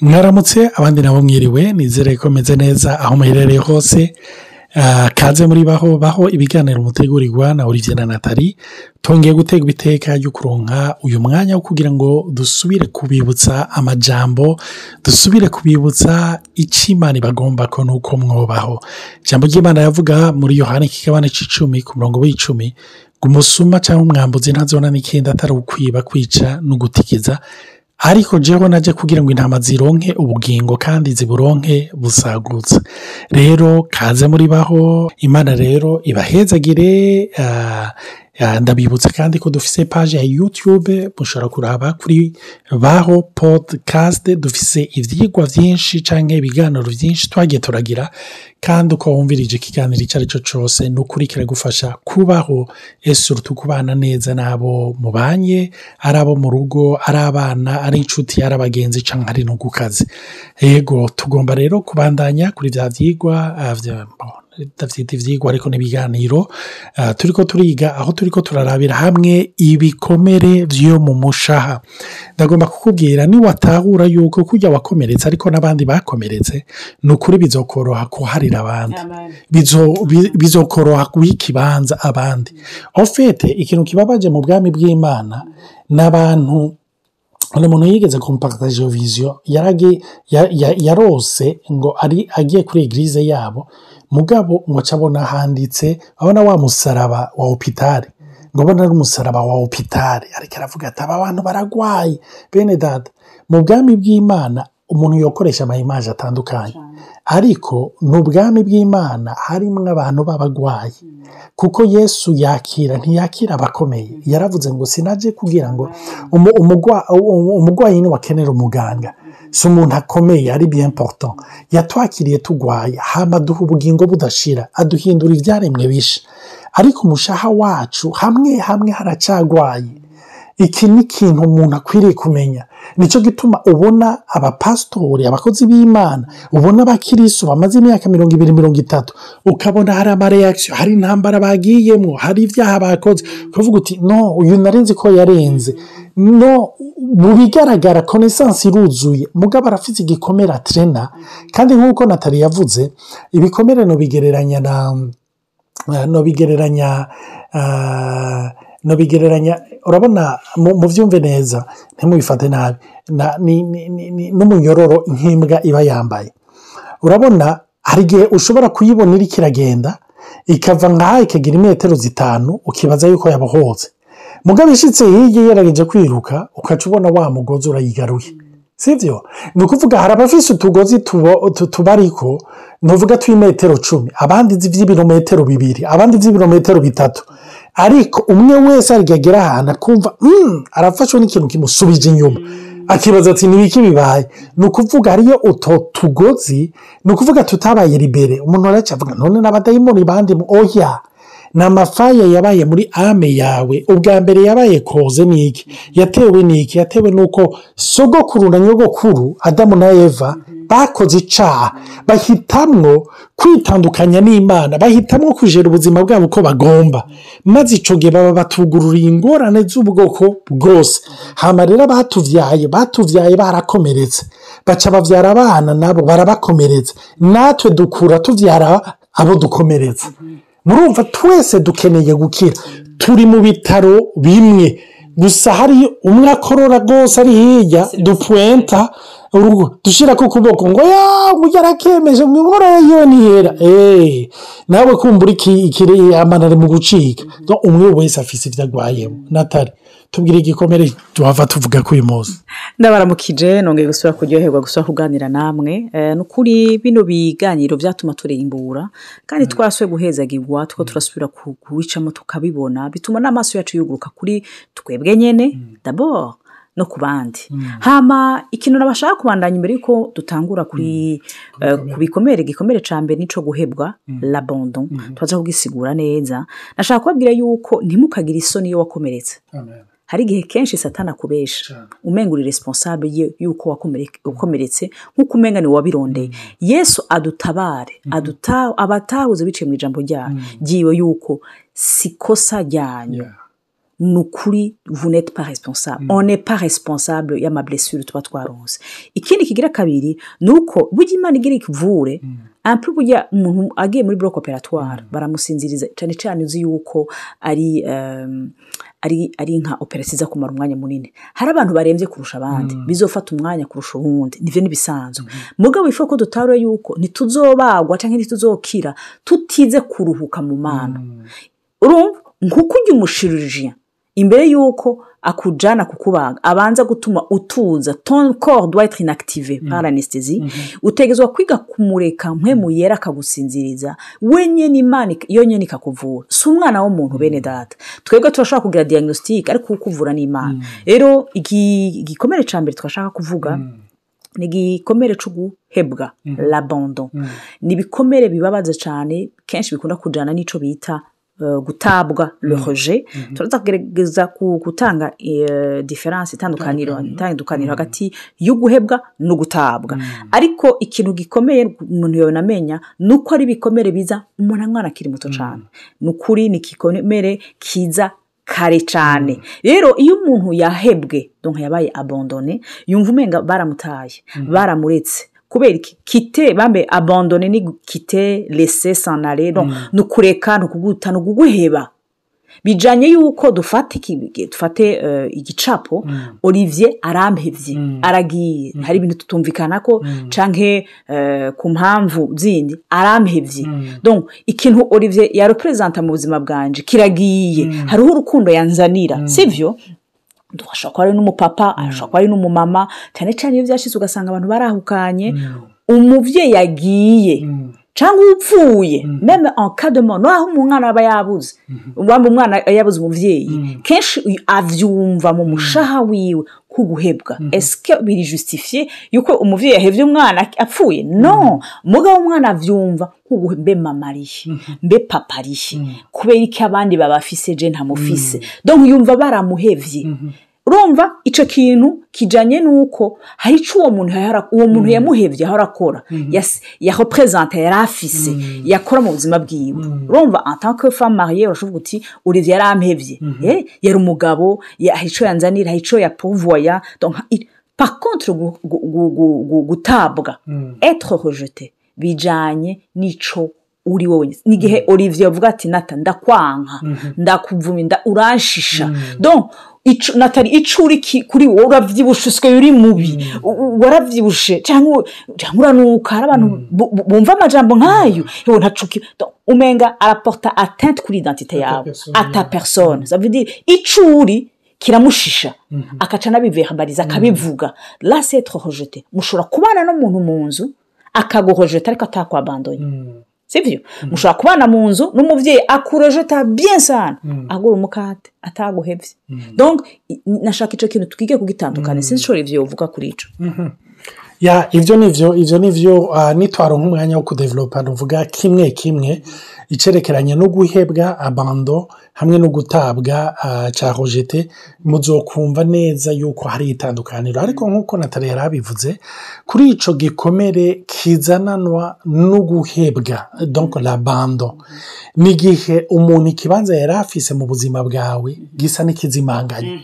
mwaramutse abandi nabo mwiriwe nizere ko meze neza aho muherereye hose. Kaze muri baho baho ibiganiro mutegurirwa na Olivier na natali tongeye gutega iteka ryo kuronka uyu mwanya wo kugira ngo dusubire kubibutsa amajambo dusubire kubibutsa icyo imana ibagomba ko nuko mwobaho. Ijambo ry'imana yavuga muri yohani kigabane cy'icumi ku murongo w'icumi ngo umusuma cyangwa umwambuzi ntazona n'ikindi atari ukwiba kwica no gutikiza. Ariko jeho najya kugira ngo intama zironke ubugingo kandi ziburonke busagutse. Rero kaze muri baho imana rero ibahezagire ndabibutsa kandi ko dufise paje ya yutube mushobora kuraba kuri baho podikasite dufise ibyigwa byinshi cyangwa ibiganiro byinshi twagiye turagira kandi uko wumvirije ikiganiro icyo ari cyo cyose ni ukuri kiragufasha kubaho ese kubana neza n'abo mubanye ari abo mu rugo ari abana ari inshuti ari abagenzi cyangwa ari no ku kazi. Yego tugomba rero kubandanya kuri bya byigwa ndabyita ibyigwa ariko n'ibiganiro turi ko turiga aho turi ko turarabira hamwe ibikomere byo mu mushaha. Ndagomba kukubwira niwatahura yuko kujya wakomeretse ariko n'abandi bakomeretse ni ukuri bizokoroha kuharira abandi. Bizokoroha guha ikibanza abandi. Ofete ikintu kibabaje mu bwami bw'imana n'abantu uyu muntu yigeze kumpakitaje iyo viziyo yarose ngo ari agiye kuri egirize yabo mugabo abona handitse abona wa musaraba wa opitari ngo abona ari umusaraba wa opitari ariko aravuga ati aba bantu baragwaye. Bene dada mu bwami bw'imana umuntu yakoresha amayimaje atandukanye. Ariko ni ubwami bw'imana harimo abantu b'abagwayi. Kuko yesu yakira ntiyakira abakomeye. Yaravuze ngo sinaje kugira ngo umurwayi ni we akenera umuganga. Si umuntu akomeye ari bien important yatwakiriye tugwaye. Hama aduha ubugingo budashira. Aduhindura ibyaremwe bisha ariko umushaha wacu hamwe hamwe haracagwaye. Iki ni ikintu umuntu akwiriye kumenya. Nicyo gituma ubona abapasitori abakozi b'imana ubona abakirisu bamaze imyaka mirongo ibiri mirongo itatu ukabona hari amareyakisiyo hari intambara bagiyemo hari ibyaha bakoze. Ukavuga uti no uyu narenze ko yarenze. No mu bigaragara konesansi iruzuye. Mugabo arafite igikomere aterena kandi nk'uko natali yavuze ibikomere ntubigereranya na ntubigereranya ntubigereranya urabona mu byumve neza ntimubifate nabi. N'umunyororo nk'imbwa iba yambaye. Urabona hari igihe ushobora kuyibona iri kiragenda ikava nkaho ikagira imetero zitanu ukibaza yuko yabohotse. Mugabo ishyitse hirya yarageje kwiruka ukaca ubona wa mugozi urayigaruye. Sibyo ni ukuvuga hari abafite utugozi tubariko ntuvuga tw'imetero cumi. Abandi by'ibirometero bibiri abandi by'ibirometero bitatu. Ariko umwe wese arigagera ahantu akumva arafashwe n'ikintu kimusubije inyuma. Akibaza ati n'ibiki bibaye? Ni ukuvuga hariyo uto tugozi ni ukuvuga tutabaye ribere umuntu aracavuga none n'abadayimoni bandi oya ni amafaya yabaye muri ame yawe. Ubwa mbere yabaye koze niki? Yatewe niki? Yatewe nuko sogokuru na nyogokuru adamu na eva bakoze icaha. Bahitamwo kwitandukanya n'imana. Bahitamwo kujera ubuzima bwabo uko bagomba. Maze icyo gihe baba batugururiye ingorane z'ubwoko bwose. Hano rero batuvyaye batuvyaye barakomeretse. Baca babyara abana nabo barabakomeretse. Natwe dukura tubyara abo dukomeretse. Murumva twese dukeneye gukira. Turi mu bitaro bimwe. Gusa hari umwe akorora rwose ari hirya dupwenta dushyira ku kuboko ngo yawe yarakemeje ngo inkorora yiwe ntihera eee nawe kumbura ikiri amanare mu gucika. Umwe wese afite ibyo arwayemo natari tubwire igikomere tuhava tuvuga munsi. Ndabaramukije nongeye gusubira kuryoherwa gusubira kuganira namwe. Ni ukuri bino biganiro byatuma turimbura kandi twasuye guhezagirwa two turasubira kuwicamo tukabibona. Bituma n'amaso yacu yuguruka kuri twebwe nyine dabo no ku bandi. Hama ikintu nabashaka kubandanya imbere yuko dutangura kuri ku bikomere. igikomere cya mbere n'icyo guhebwa labondo tubaza kugisigura neza. Nashaka kubabwira yuko ntimukagire isoni iyo wakomeretse. Hari igihe kenshi satana akubesha. Umenga uri responsable y'uko wakomeretse nk'uko umenga ni wabirondeye yesu adutabare abatahuze biciye mu ijambo ryiwe yuko si kosa ryanyu. Ni ukuri vous n'êtes pas responsable. On n'est pas responsable y'amablessure tuba twaronse ikindi kigira kabiri ni uko burya imana igira ikivure ample burya umuntu agiye muri bloc operatoire baramusinziriza. Cyane cyane uzi yuko ari um, ari ari nka operasiyo iza kumara umwanya munini. Hari abantu barembye kurusha abandi. Bizofata umwanya kurusha uwundi. Nivyo n'ibisanzwe mugabo ifu ko dutahure yuko ntituzobagwa cyangwa ntituzokira tutize kuruhuka mu mana. Urumva? Nkuko ujya umushirurujia imbere y'uko akujana kukubaga abanza gutuma utuza ton corps doit être inactive par anesthésie utegezwa kwiga kumureka mpwemu yera akagusinziriza wenyine imana yonyine ikakuvura. Si umwana w'umuntu bene data. Twebwe turashobora kugira diagnostic ariko kukuvura ni imana. Rero igikomere cya mbere twashaka kuvuga ni igikomere cyo guhebwa l'abandon. Ni ibikomere bibabaza cyane kenshi bikunda kujyana n'icyo bita gutabwa le rejet. Turaza kugerageza gutanga diferanse itandukaniro itandukaniro. hagati yo guhebwa no gutabwa ariko ikintu gikomeye umuntu yabona amenya ni uko ari ibikomere biza umuntu mwana akiri muto cyane ni ukuri ni igikomere kiza kare cyane rero iyo umuntu yahebwe donka yabaye abandone yumva umenga baramutaye baramuretse. Kubera iki? Kite bambe abandone ni kite lese sanare ni ukureka ni ukuguta ni ukuguheba bijyanye y'uko dufate dufate igicapo olivier arampebye aragiye. Hari ibintu tutumvikana ko canke ku mpamvu zindi arampebye ikintu olivier yareperezanta mu buzima bwanje kiragiye. Hariho urukundo yanzanira. Sibyo ashobora kuba ari n'umupapa ashobora kuba ari n'umumama. Cyane cyane iyo byashize ugasanga abantu barahukanye. Umubyeyi yagiye cyangwa upfuye. Meme en cas de mort. Naho umwana aba yabuze. Waba umwana yabuze umubyeyi kenshi abyumva mu mushaha wiwe. Nk'uguhebwa esike biri jusitifiye yuko umubyeyi yahebye umwana apfuye? No umugabo w'umwana abyumva mbe mama arihe mbe papa arihe kubera ko abandi babafise je ntamufise donc yumva baramuhevye. Urumva icyo kintu kijyanye n'uko hari icyo uwo muntu uwo muntu yamuhebye aho arakora yareperezanta yari afise yakora mu buzima bwiwe. Urumva atanke femme mariye urashobora uti uriya yari amuhebye yari umugabo hari icyo yanzanira hari icyo yapuvuya par contre gutabwa. Etre rejete bijyanye n'icyo uri wowe. N'igihe olivier avuga ati nata ndakwanka ndakuvuma uranshisha. Natali icyo uri kuri wowe urabyibushe usigaye uri mubi. Warabyibushe cyangwa uranuka hari abantu bumva amajambo nk'ayo. Ntacuke. Umenga araporta atente kuri identite yawe. ata persone icyo uri kiramushisha akaca anabivehambariza akabivuga. Rase etrohojete mushobora kubana n'umuntu mu nzu akaguhojeta ariko atakwabandonye. Sibyo mushobora kubana mu nzu n'umubyeyi akurejeta bien sana. Agura umukate ataguhebye donc nashaka icyo kintu twige kugitandukanya. Sinzi ishobora ibyo uvuga kuri icyo ya ibyo ni byo ibyo ni byo nitwara nk'umwanya wo kudevelopa tuvuga kimwe kimwe icyerekeranye no guhebwa abando hamwe no gutabwa cya rojete muzokumva neza yuko hari itandukaniro. Ariko nk'uko natali yari abivuze kuri icyo gikomere kizananwa no guhebwa donko la bando ni igihe umuntu ikibanza yari afise mu buzima bwawe gisa n'ikizimanganya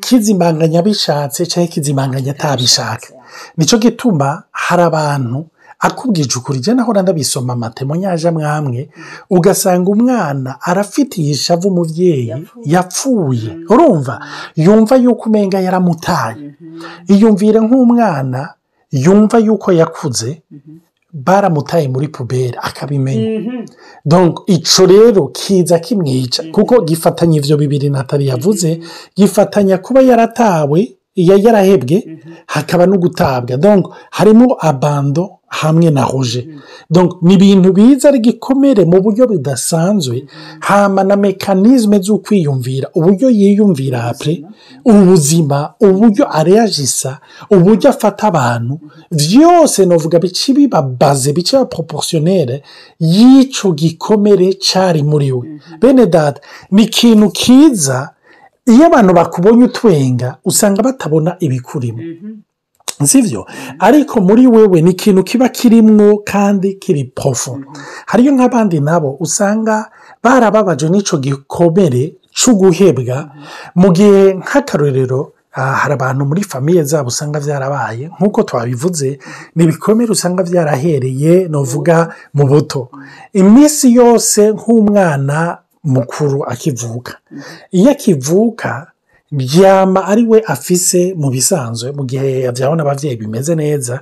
kizimanganya bishatse cyangwa kizimanganya atabishaka. Nicyo gituma hari abantu akubwije ukuri jya naho ndabisoma amatemo nyaje mwamwe ugasanga umwana arafitiye ishavu umubyeyi yapfuye. urumva? Yumva yuko umenga yaramutaye. Iyumvire nk'umwana yumva yuko yakuze baramutaye muri puberi akabimenya. Icyo rero kiza kimwica kuko gifatanya ibyo bibiri natali yavuze gifatanya kuba yaratawe yarahebwe hakaba no gutabwa harimo abando hamwe na roje ni ibintu biza ari gikomere mu buryo budasanzwe hama na mekanizme zo kwiyumvira uburyo yiyumvira hapure ubuzima uburyo areyajisa uburyo afata abantu. Byose navuga bice biba baze bice biba poroporosiyonere y'icyo gikomere cyari muri we. Bene dada ni ikintu kiza iyo abantu bakubonye utwenga usanga batabona ibikurimo. Sibyo ariko muri wewe ni ikintu kiba kirimwo kandi kiri porofo hariyo nk'abandi nabo usanga barababaje n'icyo gikomere cyo guhebwa mu gihe nk'akarorero ah, hari abantu muri famiye zabo usanga byarabaye nk'uko twabivuze ni ibikomere usanga byarahereye nuvuga mu buto. Iminsi yose nk'umwana mukuru akivuka. Iyo akivuka byama ari we afise mu bisanzwe mu gihe yabyawe n'ababyeyi bimeze neza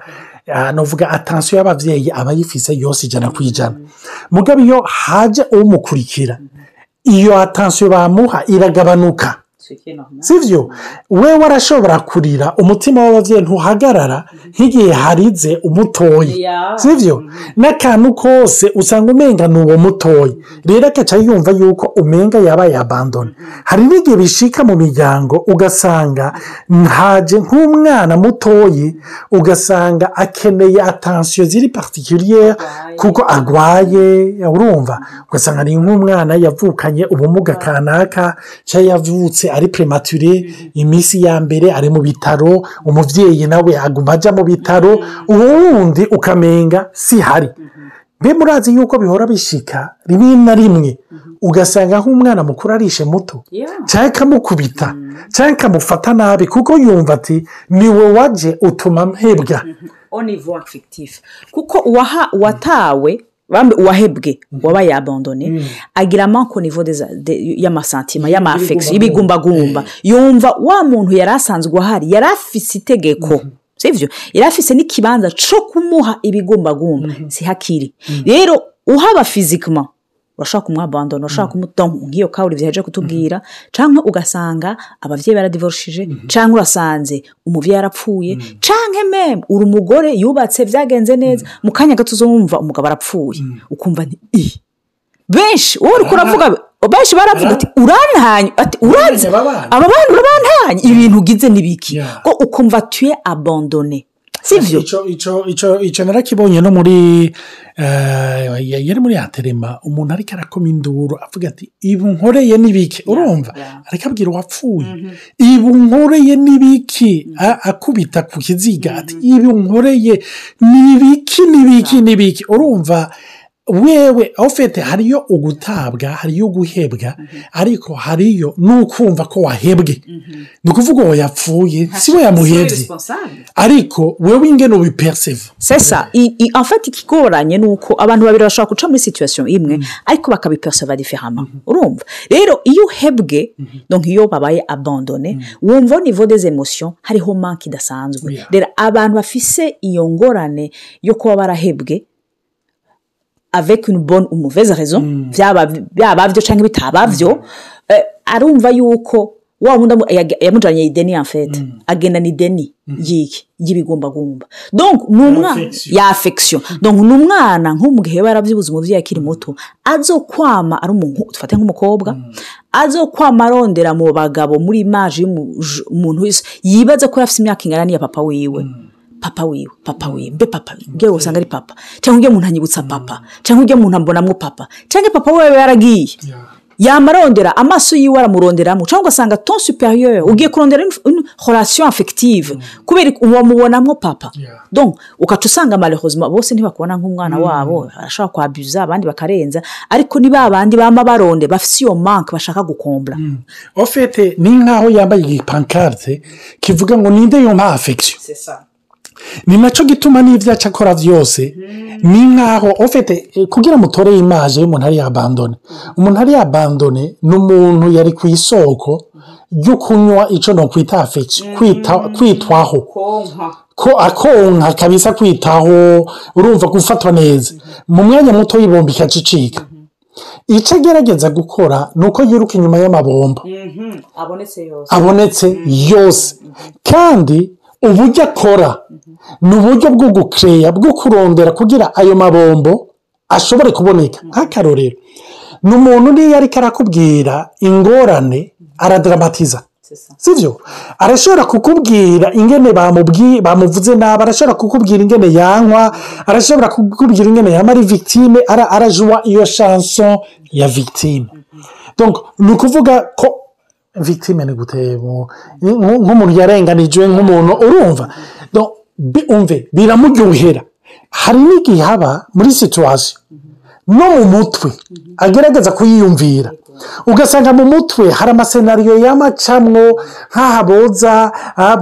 ah, nuvuga atansiyo y'ababyeyi aba ayifise yose ijana ku ijana. Mugabo iyo haje umukurikira iyo atansiyo bamuha iragabanuka. Sibyo we warashobora kurira umutima w'ababyeyi ntuhagarara nk'igihe harize umutoyi. Yeah. sibyo n'akantu kose usanga umenga ni uwo mutoyi rero agaca yumva yuko umenga yaba yabandona hari n'igihe bishika mu miryango ugasanga ntaje nk'umwana mutoyi ugasanga akeneye atansiyo ziri particuliere kuko arwaye urumva? Ugasanga ni nk'umwana yavukanye ubumuga kanaka cyangwa yavutse ari premature iminsi ya mbere ari mu bitaro umubyeyi nawe aguma ajya mu bitaro ubundi ukamenga si hari mbe murazi yuko bihora bishika rimwe na rimwe ugasanga nk'umwana mukuru arishe muto cyangwa ikamukubita cyangwa ikamufata nabi kuko yumva ati ni we waje utuma mpebwa kuko uwatawe uwahebwe wabaye abandone agira manko niveau des- de- y'amasantima y'amafekisiyo y'ibigumbagumba yumva wa muntu yari asanzwe ahari yari afise itegeko. Sivyo yari afise n'ikibanza co kumuha ibigumbagumba. Si hakiri. Rero uhaba fizikima urashaka kumwabandona urashaka kumutonga nk'iyo kawuri byaje kutubwira cyangwa ugasanga ababyeyi baradivorishije cyangwa urasanze umubyeyi yarapfuye cyangwa meme uri umugore yubatse byagenze neza mu kanya gato uzumva umugabo arapfuye ukumva ni i. Benshi wowe uri kuravuga benshi baravuga ati urantanye ati uranze aba bana urabantanye ibintu ugize n'ibiki ko ukumva tuye abandone sivyo icyo icyo icyo icyo narakibonye no muri eh, yari muri aterema umuntu ariko arakoma induru avuga ati ibu nkoreye n'ibiki urumva yeah. ariko abwira uwapfuye ibu nkoreye n'ibiki A- akubita ku kiziga ati ibu nkoreye n'ibiki n'ibiki n'ibiki urumva wewe ofete hariyo ugutabwa hariyo uguhebwa ariko hariyo n'ukumva ko wahebwe. Ni ukuvuga uwo yapfuye si we yamuhebye. ariko wewe ingene ubiperceve sesa en fait ikigoranye ni uko abantu babiri bashobora guca muri situation imwe ariko bakabiperceva diferama urumva? Rero iyo uhebwe donc iyo babaye abandone wumva au niveau des emotions hariho manque idasanzwe. Yeah. rero abantu bafise iyo ngorane yo kuba barahebwe avec une bonne ou mauvaise raison byaba byaba byo cyangwa bitaba byo eh, arumva yuko wa wundi yamujyanye ideni en fait. Agendana ideni y'iki y'ibigumbagumba. Donc ni umwana ya affection. Donc ni umwana nko mu gihe yaba yarabyibuze umubyeyi akiri muto azokwama ari umuntu dufate nk'umukobwa azokwama arondera mu bagabo muri imaje y'umuntu wese yibaza ko afite imyaka ingana n'iya papa wiwe. Papa wiwe papa wiwe mbe papa ubwo usanga ari papa. Cyangwa ujya muntu anyibutsa papa cyangwa ujya muntu ambonamo papa. Cyangwa papa we yaragiye yamarondera amaso yiwe aramuronderamo cyangwa ugasanga ton superieur ugiye kurondera relation affective. Kubera wamubonamo papa. Donc ugaca usanga malheureusement bose ntibakubona nk'umwana wabo barashobora kwabuza abandi bakarenza. Ariko ni ba bandi bama baronde bafite iyo manque bashaka gukombla. Ofete ni nk'aho yambaye igipankarte kivuga ngo ninde yumva afection ni na cyo gituma n'ibyo aca akora byose ni nk'aho ofete eh, kugira mutore imaje y'umuntu ari yabandone umuntu ari yabandone ni umuntu yari ku isoko ryo kunywa icyo no kwita afection kwita kwitwaho. Ko akonka kabisa kwitaho urumva gufatwa neza. Mu mwanya muto y'ibomba ikacicika. Icyo agerageza gukora ni uko yiruka inyuma y'amabomba yose. Abonetse yose. Kandi uburyo akora ni uburyo bwo gukeya bwo kurondera kugira ayo mabombo ashobore kuboneka. Nk'akarorero. Ni umuntu niyo ariko arakubwira ingorane aradaramatiza sibyo? Arashobora kukubwira ingene bamuvuze nabi arashobora kukubwira ingene yanywa arashobora kukubwira ingene yaba ari victime ara- arajuwa iyo shanson ya victime. Donc ni ukuvuga ko victime ni gute mu- nk- nk'umuntu yarenganijwe nk'umuntu urumva. Umve biramuryohera hari n'igihe haba muri situwasiyo no mu mutwe. Agerageza kuyiyumvira ugasanga mu mutwe hari amasenariyo y'amacamwo nk'aha boza ah,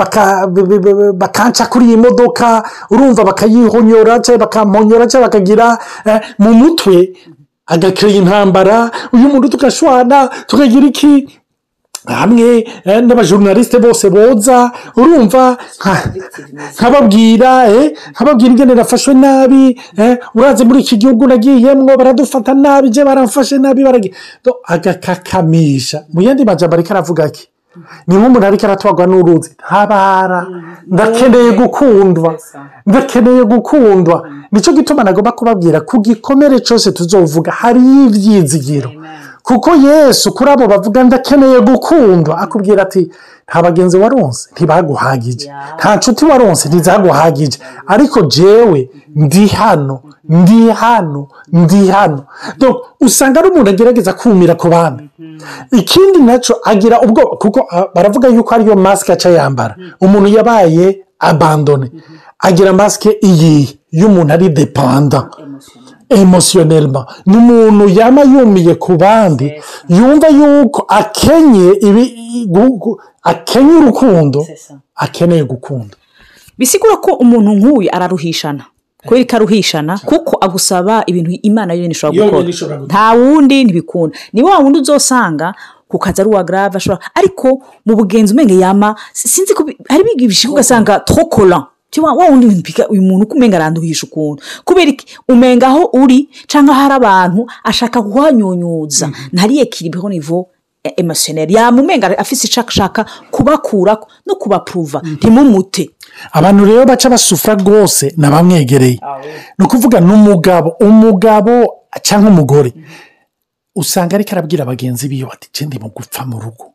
bakanca kuri iyi modoka urumva bakayihonyora cyangwa bakamponyora cyangwa bakagira eh, mu mutwe. Agakira intambara uyu muntu tugashwana tukagira iki? Hamwe eh, n'abajournaliste bose boza urumva nka- nkababwira eh, nkababwira ingene nafashwe nabi eh, uraze muri iki gihugu nagiyemwo baradufata nabi je baramfashe nabi baragi Do, agakakamisha. Mu yandi majambo ariko aravuga ki ni nk'umuntu ariko aratwarwa n'uruzi. Ntabara. Ndakeneye gukundwa. Ndakeneye gukundwa. Nicyo gituma nagomba kubabwira. Ku gikomere cyose tuzovuga hariyo ibyizigiro. Kuko yesu kuri abo bavuga ndakeneye gukundwa akubwira ati nta bagenzi waronse ntibaguhagije. Nta nshuti waronse ntizaguhagije. Ariko jewe ndi hano ndi hano ndi hano. Usanga ari umuntu agerageza kumira ku bandi ikindi na cyo agira ubwoba kuko baravuga yuko ariyo masike aca yambara. Umuntu yabaye abandone agira masike iyi y'umuntu ari depanda emosiyonelma ni umuntu yaba yumiye ku bandi yumva yuko akenye akenye urukundo akeneye gukunda. Bisigura ko umuntu nk'uyu araruhishana. Kubera ko aruhishana kuko agusaba ibintu imana yonyine ishobora gukora. nta wundi ntibikunda. Ni wa wundi uzosanga ku kazi ari uwa garave ashobora ariko mu bugenzi umenya yama si- sinzi ko hari biga ibishika ugasanga trokora wundi mpika uyu muntu uko umenga aranduhisha ukuntu. Kubera iki? Umenga aho uri cyangwa hari abantu ashaka kuhanyunyuza ntariye kiribeho nivo emasiyoneri yamumenga afise icyo ashaka kubakurako no kubapuruva ntimumute. Abantu rero baca basufura rwose ni abamwegereye ni ukuvuga ni umugabo cyangwa umugore. Usanga ariko arabwira bagenzi biwe ati "Je mu gupfa mu rugo.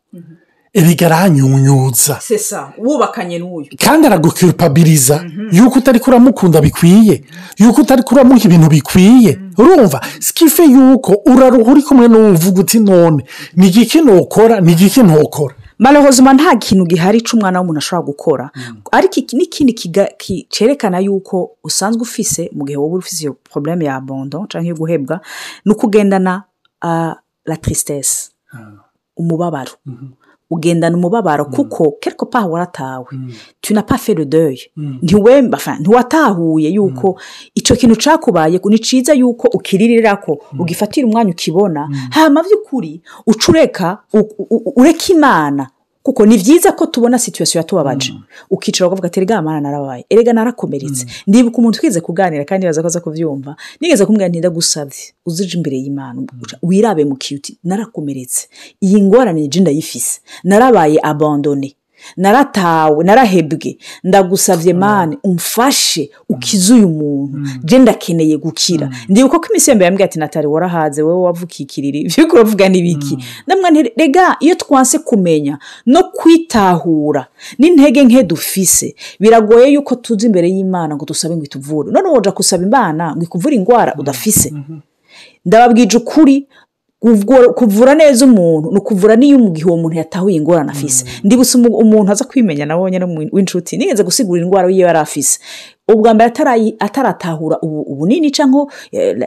Erega aranyunyuza sesa wubakanye n'uyu. Kandi aragukirupabiriza yuko utari kuramukunda bikwiye. Yuko utari kuramuha ibintu bikwiye. Urumva sikife yuko uraruha uri kumwe n'uvuga uti none. Ni igiki ntukora ni igiki ntukora marahozima nta kintu gihari cy'umwana w'umuntu ashobora gukora. Ariko iki kiga- ki- cyerekana yuko usanzwe ufise mu gihe wowe ufise iyo porobuleme ya bondo cyangwa iyo guhebwa ni ukugendana ah, la tristesse. Umubabaro. Ugendana umubabaro kuko quelque part waratawe. Tu n'as pas fait le deuil. Ntiwemba ntiwatahuye yuko icyo kintu cyakubaye ni cyiza yuko ukiririra ko ugifatira umwanya ukibona. Hama by'ukuri uca ureka u- u- ureka imana. Kuko ni byiza ko tubona situwasiyo yatubabaje. Ukicara ukavuga ati erega mana narabaye. Erega narakomeretse. Ndibuka umuntu twize kuganira kandi baza ko aza kubyumva nigeze kumubwira nti ndagusabye uzije imbere y'imana. Wirabe mu kiyuti narakomeretse. Iyi ngorane nje ndayifise. Narabaye abandone. Naratawe narahebwe. Ndagusabye mani umfashe ukize uyu muntu. Je ndakeneye gukira. Ndibuka ko iminsi yambere yambwiye ati natari warahaze wowe wavukikirira ibyo uriko uravuga ni biki? Ndamwa nti rega iyo twanse kumenya no kwitahura n'intege nke dufise. Biragoye yuko tuza imbere y'imana ngo dusabe ngo ituvure. None woja gusaba imana ngo ikuvure indwara udafise. Ndababwije ukuri kuvura- neza umuntu ni ukuvura n'iyo mu gihe uwo muntu yatahuye ingorane afise ndibutse umu- umuntu aza kwimenya no mu- w'inshuti nigeze gusigura indwara yiwe yari afise. Ubwa mbere ataratahura ubu- ubunini cyangwa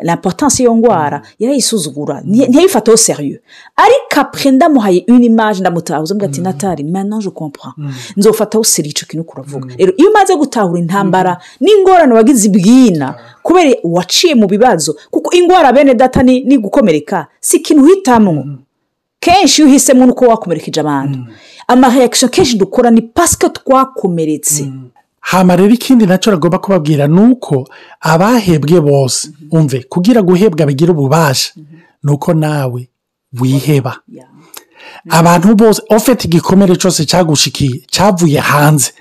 l'importance y'iyo ndwara yarayisuzugura. Nti- ntiyayifataho serieux ariko apre ndamuhaye une image ndamutahuza mbwa ati natari maintenant je comprends. Nzofataho serieux icyo kintu kuravuga. Rero iyo umaze gutahura intambara n'ingorane wagize ibwina kubera waciye mu bibazo kuko indwara bene data ni gukomereka si ikintu uhitamwo kenshi iyo uhisemo nuko wakomerekeje abantu. Amareaction kenshi dukora ni pasike twakomeretse. Hama rero ikindi na cyo agomba kubabwira ni uko abahebwe bose umve kugira guhebwa bigira ububasha ni uko nawe wiheba. Abantu bose ufite igikomere cyose cyagushikiye cyavuye hanze.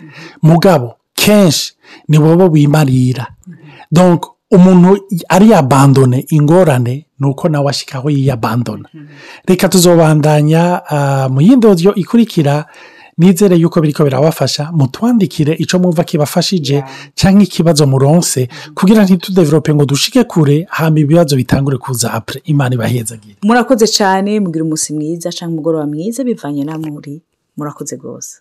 Mugabo kenshi ni wowe wimarira donc umuntu ari yabandone ingorane ni uko nawe ashikaho yiyabandona. Reka tuzobandanya ah, mu yindi odiyo ikurikira nizere yuko biriko birabafasha mutwandikire icyo mwumva kibafashije cyangwa ikibazo muronse kugira ntitudevelope ngo dushike kure hama ibibazo bitangure kuza apure imana ibahezagire. Murakoze cyane mugira umunsi mwiza cyangwa umugoroba mwiza bivanye na muri. Murakoze rwose.